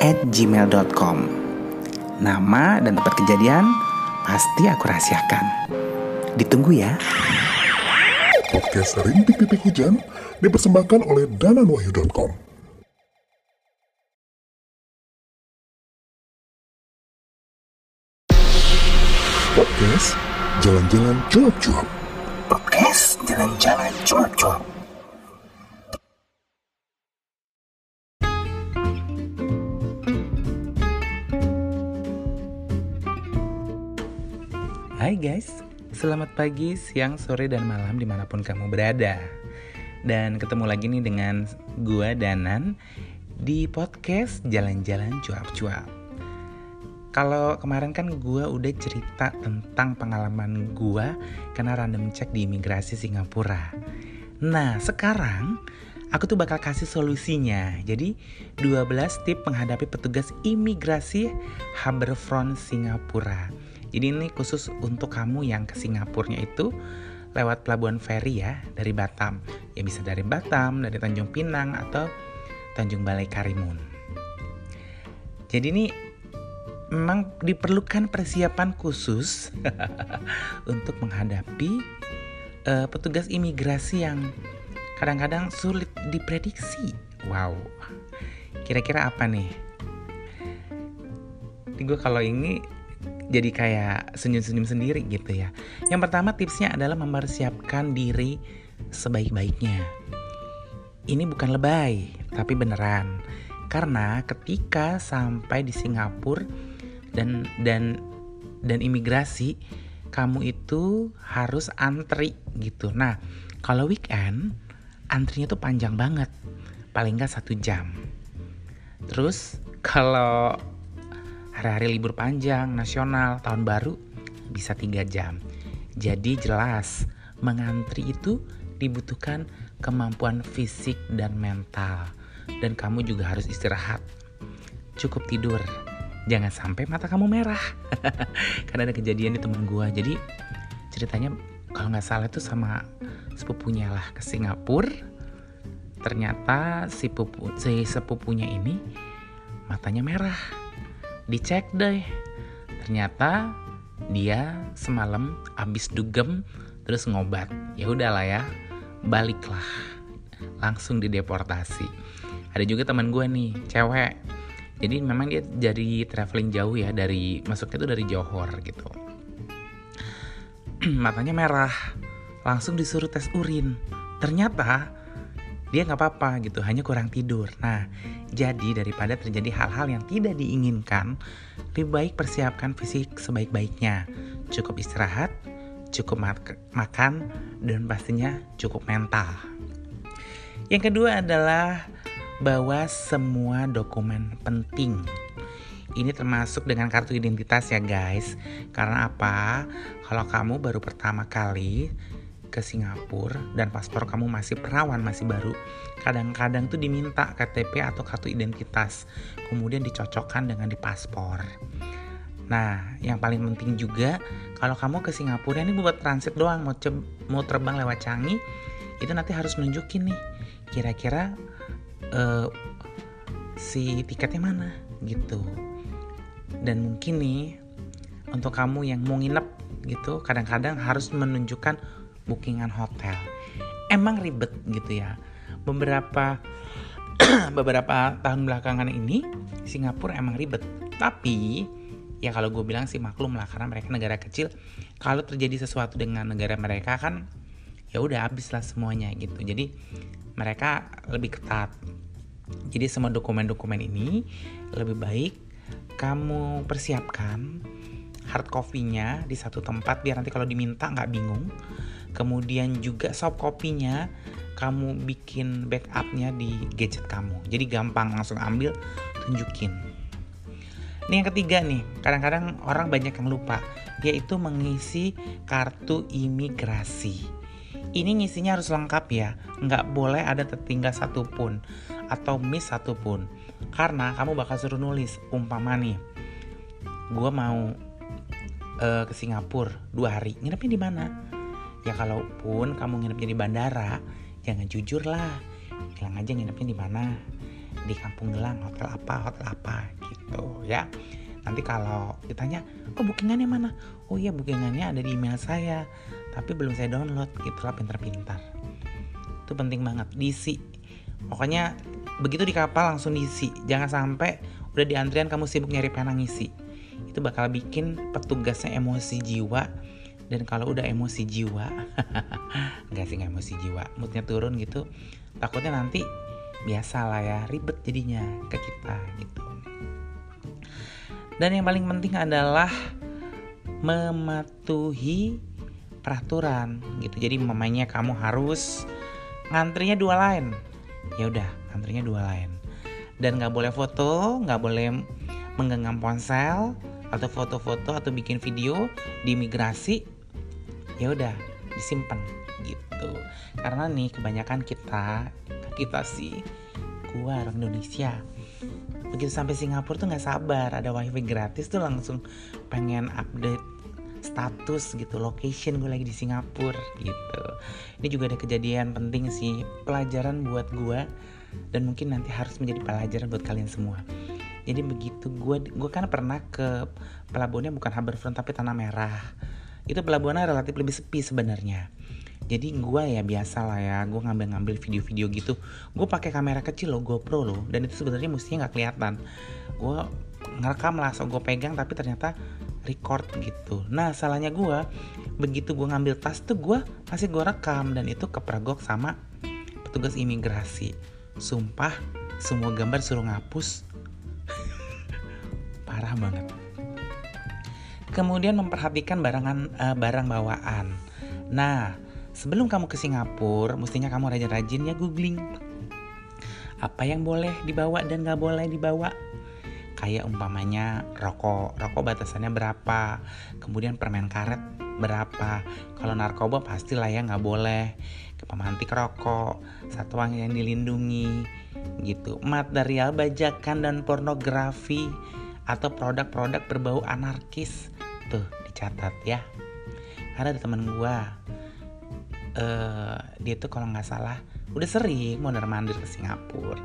at gmail.com. Nama dan tempat kejadian pasti aku rahasiakan. Ditunggu ya. Podcast Rintik Titik Hujan dipersembahkan oleh dananwahyu.com. Podcast Jalan-Jalan Cuap-Cuap. Podcast jalan-jalan cuap-cuap. Hai guys, selamat pagi, siang, sore, dan malam di mana pun kamu berada. Dan ketemu lagi nih dengan gua Danan di podcast Jalan-Jalan Cuap-Cuap. Kalau kemarin kan gua udah cerita tentang pengalaman gua karena random check di imigrasi Singapura. Nah sekarang aku tuh bakal kasih solusinya. Jadi 12 tip menghadapi petugas imigrasi Harbourfront Singapura jadi ini khusus untuk kamu yang ke Singapurnya itu lewat pelabuhan feri ya dari Batam. Ya bisa dari Batam, dari Tanjung Pinang atau Tanjung Balai Karimun. Jadi ini memang diperlukan persiapan khusus untuk menghadapi uh, petugas imigrasi yang kadang-kadang sulit diprediksi. Wow, kira-kira apa nih? Gue kalau ini jadi kayak senyum-senyum sendiri gitu ya. Yang pertama tipsnya adalah mempersiapkan diri sebaik-baiknya. Ini bukan lebay, tapi beneran. Karena ketika sampai di Singapura dan dan dan imigrasi, kamu itu harus antri gitu. Nah, kalau weekend antrinya tuh panjang banget, paling nggak satu jam. Terus kalau hari-hari libur panjang, nasional, tahun baru bisa tiga jam. Jadi jelas, mengantri itu dibutuhkan kemampuan fisik dan mental. Dan kamu juga harus istirahat. Cukup tidur. Jangan sampai mata kamu merah. Karena ada kejadian di temen gue. Jadi ceritanya kalau nggak salah itu sama sepupunya lah ke Singapura. Ternyata si, pupu, si sepupunya ini matanya merah dicek deh. Ternyata dia semalam abis dugem terus ngobat. Ya udahlah ya baliklah. Langsung dideportasi. Ada juga teman gue nih cewek. Jadi memang dia jadi traveling jauh ya dari masuknya tuh dari Johor gitu. Matanya merah. Langsung disuruh tes urin. Ternyata dia nggak apa-apa gitu hanya kurang tidur. Nah jadi daripada terjadi hal-hal yang tidak diinginkan lebih baik persiapkan fisik sebaik-baiknya. Cukup istirahat cukup mak makan dan pastinya cukup mental. Yang kedua adalah bawa semua dokumen penting. Ini termasuk dengan kartu identitas ya guys. Karena apa? Kalau kamu baru pertama kali ke Singapura dan paspor kamu masih perawan, masih baru, kadang-kadang tuh diminta KTP atau kartu identitas, kemudian dicocokkan dengan di paspor. Nah, yang paling penting juga kalau kamu ke Singapura ini buat transit doang, mau mau terbang lewat Changi, itu nanti harus nunjukin nih kira-kira uh, si tiketnya mana gitu. Dan mungkin nih untuk kamu yang mau nginep gitu, kadang-kadang harus menunjukkan bookingan hotel. Emang ribet gitu ya. Beberapa beberapa tahun belakangan ini Singapura emang ribet. Tapi ya kalau gue bilang sih maklum lah karena mereka negara kecil. Kalau terjadi sesuatu dengan negara mereka kan ya udah habis lah semuanya gitu. Jadi mereka lebih ketat. Jadi semua dokumen-dokumen ini lebih baik kamu persiapkan hard copy-nya di satu tempat biar nanti kalau diminta nggak bingung kemudian juga soft copy-nya kamu bikin backupnya di gadget kamu jadi gampang langsung ambil tunjukin Ini yang ketiga nih, kadang-kadang orang banyak yang lupa, yaitu mengisi kartu imigrasi. Ini ngisinya harus lengkap ya, nggak boleh ada tertinggal satupun atau miss satupun. Karena kamu bakal suruh nulis, umpama nih, gue mau uh, ke Singapura dua hari, nginepnya di mana? Ya kalaupun kamu nginepnya di bandara, jangan jujur lah, bilang aja nginepnya di mana? Di Kampung Gelang hotel apa hotel apa gitu ya. Nanti kalau ditanya oh bookingannya mana? Oh iya bookingannya ada di email saya tapi belum saya download. Gitulah pintar-pintar. Itu penting banget diisi. Pokoknya begitu di kapal langsung diisi. Jangan sampai udah di antrian kamu sibuk nyari pena ngisi. Itu bakal bikin petugasnya emosi jiwa dan kalau udah emosi jiwa nggak sih nggak emosi jiwa moodnya turun gitu takutnya nanti biasa lah ya ribet jadinya ke kita gitu. Dan yang paling penting adalah mematuhi peraturan gitu. Jadi mamanya kamu harus ngantrinya dua lain ya udah ngantrinya dua lain dan nggak boleh foto nggak boleh menggenggam ponsel atau foto-foto atau bikin video di imigrasi ya udah disimpan gitu. Karena nih kebanyakan kita kita sih gua orang Indonesia. Begitu sampai Singapura tuh nggak sabar ada wifi gratis tuh langsung pengen update status gitu location gue lagi di Singapura gitu. Ini juga ada kejadian penting sih pelajaran buat gue dan mungkin nanti harus menjadi pelajaran buat kalian semua. Jadi begitu gue gue kan pernah ke pelabuhannya bukan Harbourfront tapi Tanah Merah itu pelabuhannya relatif lebih sepi sebenarnya. Jadi gue ya biasa lah ya gue ngambil-ngambil video-video gitu. Gue pakai kamera kecil loh GoPro loh dan itu sebenarnya mestinya nggak kelihatan. Gue ngerekam lah so gue pegang tapi ternyata record gitu. Nah salahnya gue begitu gue ngambil tas tuh gue masih gue rekam dan itu kepergok sama petugas imigrasi. Sumpah semua gambar suruh ngapus. Parah banget kemudian memperhatikan barangan uh, barang bawaan nah Sebelum kamu ke Singapura, mestinya kamu rajin-rajin ya googling. Apa yang boleh dibawa dan gak boleh dibawa. Kayak umpamanya rokok, rokok batasannya berapa. Kemudian permen karet berapa. Kalau narkoba pastilah ya gak boleh. Pemantik rokok, satuan yang dilindungi, gitu. Material bajakan dan pornografi atau produk-produk berbau anarkis. Tuh, dicatat ya. Karena ada teman gua uh, dia tuh kalau nggak salah udah sering mondar mandir ke Singapura.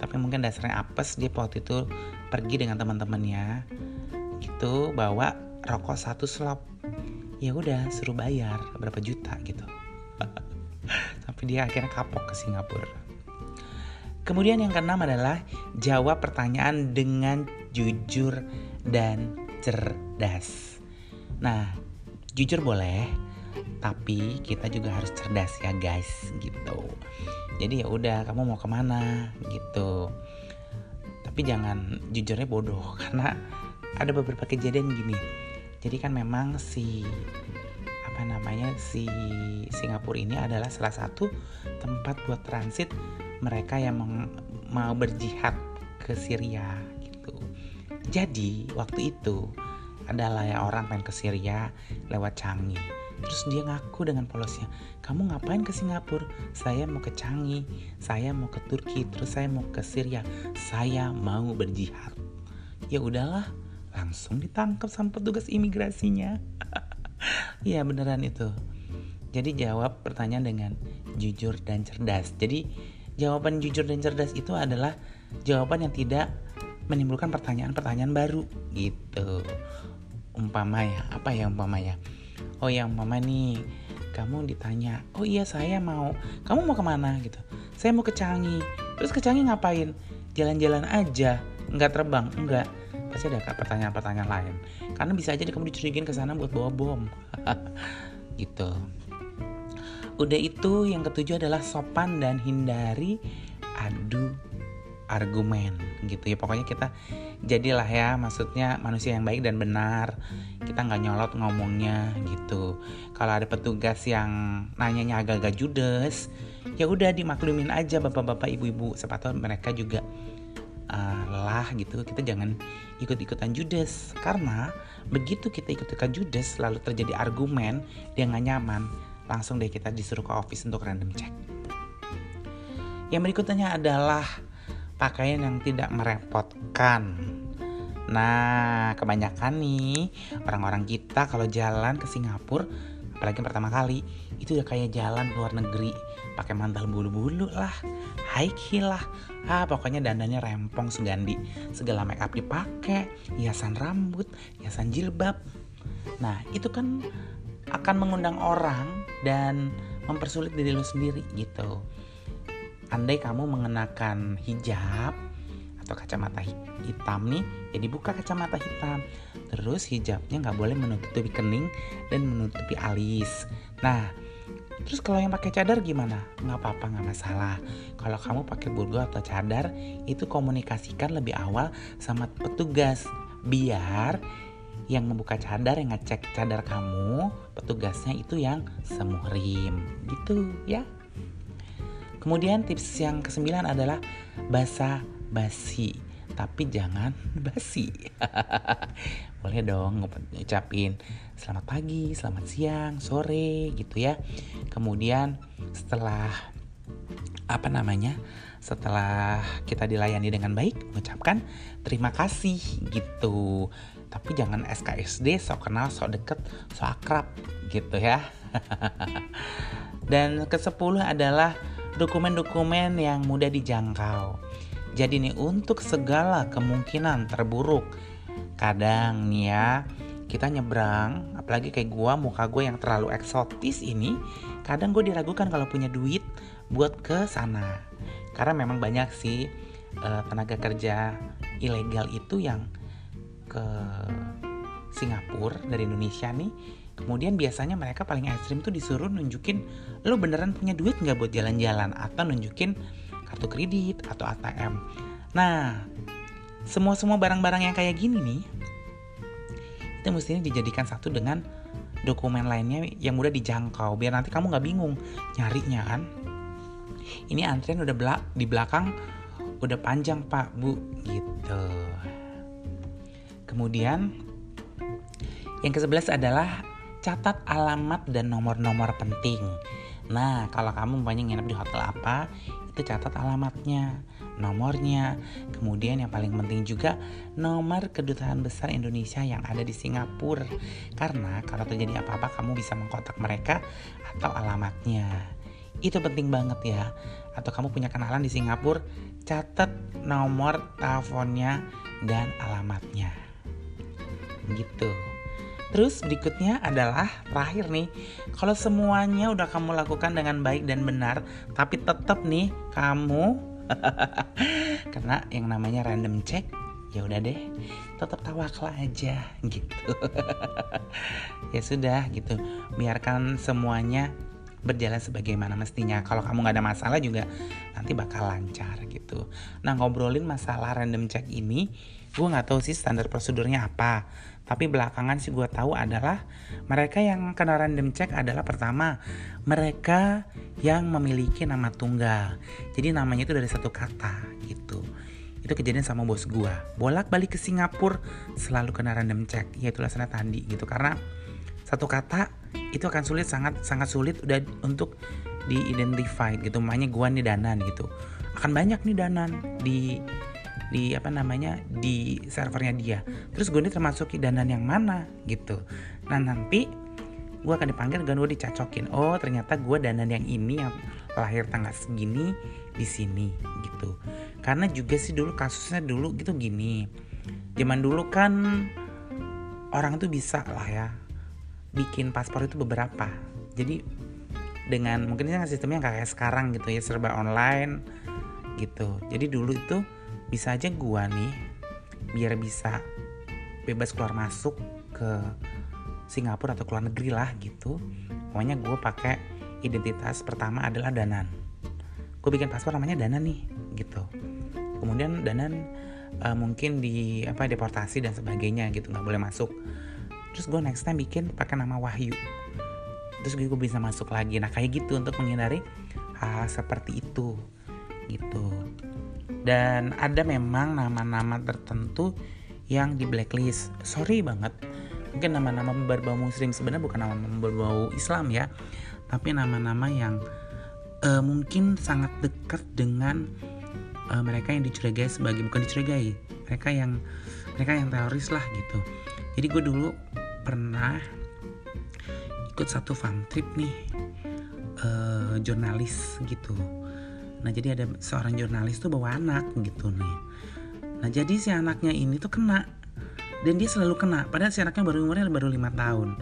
Tapi mungkin dasarnya apes dia waktu itu pergi dengan teman-temannya gitu bawa rokok satu slop. Ya udah suruh bayar berapa juta gitu. Tapi dia akhirnya kapok ke Singapura. Kemudian yang keenam adalah jawab pertanyaan dengan jujur dan cerdas nah jujur boleh tapi kita juga harus cerdas ya guys gitu. Jadi ya udah kamu mau ke mana gitu. Tapi jangan jujurnya bodoh karena ada beberapa kejadian gini. Jadi kan memang si apa namanya si Singapura ini adalah salah satu tempat buat transit mereka yang mau berjihad ke Syria gitu. Jadi waktu itu adalah ya orang pengen ke Syria lewat Changi Terus dia ngaku dengan polosnya, kamu ngapain ke Singapura? Saya mau ke Changi, saya mau ke Turki, terus saya mau ke Syria. Saya mau berjihad. Ya udahlah, langsung ditangkap sama petugas imigrasinya. Iya beneran itu. Jadi jawab pertanyaan dengan jujur dan cerdas. Jadi jawaban jujur dan cerdas itu adalah jawaban yang tidak menimbulkan pertanyaan-pertanyaan baru gitu. Umpama ya, apa ya umpamanya? oh yang mama nih kamu ditanya oh iya saya mau kamu mau ke mana? Gitu. Saya mau ke Canggih terus ke Canggih ngapain? Jalan-jalan aja nggak terbang enggak pasti ada pertanyaan-pertanyaan lain. Karena bisa aja kamu dicurigin ke sana buat bawa bom. Gitu. Udah itu yang ketujuh adalah sopan dan hindari adu argumen. Gitu ya pokoknya kita jadilah ya maksudnya manusia yang baik dan benar. Kita nggak nyolot ngomongnya gitu. Kalau ada petugas yang nanyanya agak-agak judes ya udah dimaklumin aja bapak-bapak ibu-ibu. Sepatu mereka juga uh, lelah gitu. Kita jangan ikut-ikutan judes. Karena begitu kita ikut-ikutan judes lalu terjadi argumen dia nggak nyaman. Langsung deh kita disuruh ke office untuk random check. Yang berikutnya adalah pakaian yang tidak merepotkan Nah, kebanyakan nih orang-orang kita kalau jalan ke Singapura, apalagi pertama kali, itu udah kayak jalan luar negeri, pakai mantel bulu-bulu lah, high heel lah, ah pokoknya dandannya rempong sugandi, segala make up dipakai, hiasan rambut, hiasan jilbab. Nah, itu kan akan mengundang orang dan mempersulit diri lu sendiri gitu. Andai kamu mengenakan hijab, atau kacamata hitam nih ya dibuka kacamata hitam. Terus hijabnya nggak boleh menutupi kening dan menutupi alis. Nah terus kalau yang pakai cadar gimana? Nggak apa-apa nggak masalah. Kalau kamu pakai burgo atau cadar itu komunikasikan lebih awal sama petugas. Biar yang membuka cadar yang ngecek cadar kamu petugasnya itu yang semuhrim gitu ya kemudian tips yang kesembilan adalah basa basi. Tapi jangan basi. Boleh dong ngucapin selamat pagi selamat siang sore gitu ya. Kemudian setelah apa namanya setelah kita dilayani dengan baik mengucapkan terima kasih gitu. Tapi jangan SKSD sok kenal sok deket sok akrab gitu ya. Dan ke sepuluh adalah dokumen-dokumen yang mudah dijangkau jadi nih untuk segala kemungkinan terburuk, kadang nih ya kita nyebrang, apalagi kayak gua muka gue yang terlalu eksotis ini, kadang gue diragukan kalau punya duit buat ke sana. Karena memang banyak sih uh, tenaga kerja ilegal itu yang ke Singapura dari Indonesia nih Kemudian biasanya mereka paling ekstrim tuh disuruh nunjukin lo beneran punya duit nggak buat jalan-jalan atau nunjukin kartu kredit atau ATM. Nah, semua-semua barang-barang yang kayak gini nih, itu mestinya dijadikan satu dengan dokumen lainnya yang mudah dijangkau biar nanti kamu nggak bingung nyarinya kan. Ini antrian udah belak di belakang udah panjang pak bu gitu. Kemudian yang ke-11 adalah catat alamat dan nomor-nomor penting. Nah, kalau kamu banyak nginep di hotel apa, itu catat alamatnya, nomornya, kemudian yang paling penting juga nomor kedutaan besar Indonesia yang ada di Singapura. Karena kalau terjadi apa-apa kamu bisa mengkontak mereka atau alamatnya. Itu penting banget ya. Atau kamu punya kenalan di Singapura, catat nomor teleponnya dan alamatnya. Gitu. Terus berikutnya adalah terakhir nih, kalau semuanya udah kamu lakukan dengan baik dan benar, tapi tetap nih kamu karena yang namanya random check, ya udah deh, tetap tawakal aja gitu. ya sudah gitu, biarkan semuanya berjalan sebagaimana mestinya. Kalau kamu nggak ada masalah juga nanti bakal lancar gitu. Nah ngobrolin masalah random check ini, gue nggak tahu sih standar prosedurnya apa tapi belakangan sih gue tahu adalah mereka yang kena random check adalah pertama mereka yang memiliki nama tunggal. Jadi namanya itu dari satu kata gitu. Itu kejadian sama bos gue. Bolak balik ke Singapura selalu kena random check. Ya itulah sana tadi gitu karena satu kata itu akan sulit sangat sangat sulit udah untuk diidentify gitu. Makanya gue nih danan gitu. Akan banyak nih danan di di apa namanya di servernya dia. Terus gue ini termasuk danan yang mana gitu. Nah nanti gue akan dipanggil dan gue dicacokin. Oh ternyata gue danan yang ini yang lahir tanggal segini di sini gitu. Karena juga sih dulu kasusnya dulu gitu gini. Zaman dulu kan orang tuh bisa lah ya bikin paspor itu beberapa. Jadi dengan mungkin sistemnya kayak sekarang gitu ya serba online gitu. Jadi dulu itu bisa aja gua nih biar bisa bebas keluar masuk ke Singapura atau keluar negeri lah gitu. Pokoknya gue pakai identitas pertama adalah Danan. Gue bikin paspor namanya Danan nih gitu. Kemudian Danan uh, mungkin di apa deportasi dan sebagainya gitu nggak boleh masuk. Terus gue next time bikin pakai nama Wahyu. Terus gue bisa masuk lagi. Nah kayak gitu untuk menghindari hal, -hal seperti itu gitu dan ada memang nama-nama tertentu yang di blacklist. Sorry banget. Mungkin nama-nama berbau muslim sebenarnya bukan nama-nama berbau Islam ya. Tapi nama-nama yang uh, mungkin sangat dekat dengan uh, mereka yang dicurigai sebagai bukan dicurigai mereka yang mereka yang teroris lah gitu. Jadi gue dulu pernah ikut satu fun trip nih uh, jurnalis gitu nah jadi ada seorang jurnalis tuh bawa anak gitu nih. Nah jadi si anaknya ini tuh kena. Dan dia selalu kena padahal si anaknya baru umurnya baru lima tahun.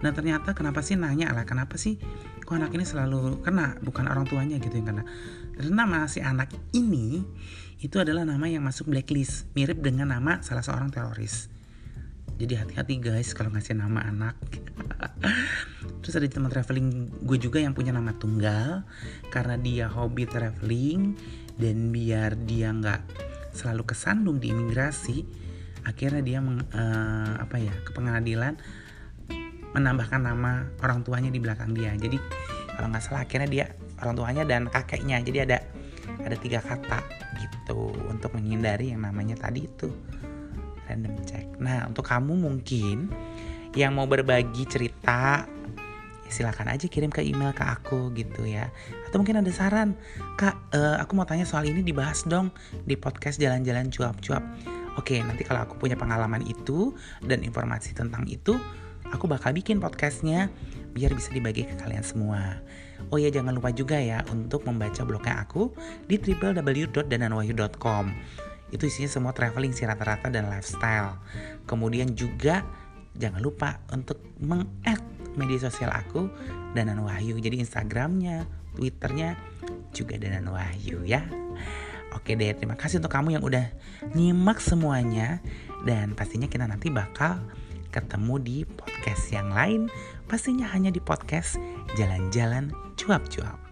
Nah ternyata kenapa sih nanya lah kenapa sih kok anak ini selalu kena bukan orang tuanya gitu yang kena. Dan nama si anak ini itu adalah nama yang masuk blacklist mirip dengan nama salah seorang teroris jadi hati-hati guys kalau ngasih nama anak. Terus ada teman traveling gue juga yang punya nama tunggal. Karena dia hobi traveling dan biar dia nggak selalu kesandung di imigrasi akhirnya dia meng, uh, apa ya ke pengadilan menambahkan nama orang tuanya di belakang dia. Jadi kalau nggak salah akhirnya dia orang tuanya dan kakeknya. Jadi ada ada tiga kata gitu untuk menghindari yang namanya tadi itu random check. Nah untuk kamu mungkin yang mau berbagi cerita silakan aja kirim ke email ke aku gitu ya. Atau mungkin ada saran kak uh, aku mau tanya soal ini dibahas dong di podcast jalan-jalan cuap-cuap. Oke nanti kalau aku punya pengalaman itu dan informasi tentang itu aku bakal bikin podcastnya biar bisa dibagi ke kalian semua. Oh ya jangan lupa juga ya untuk membaca blognya aku di www.dananwahyu.com itu isinya semua traveling sih rata-rata dan lifestyle. Kemudian juga jangan lupa untuk meng-add media sosial aku Danan Wahyu. Jadi Instagramnya Twitternya juga Danan Wahyu ya. Oke deh terima kasih untuk kamu yang udah nyimak semuanya. Dan pastinya kita nanti bakal ketemu di podcast yang lain. Pastinya hanya di podcast jalan-jalan cuap-cuap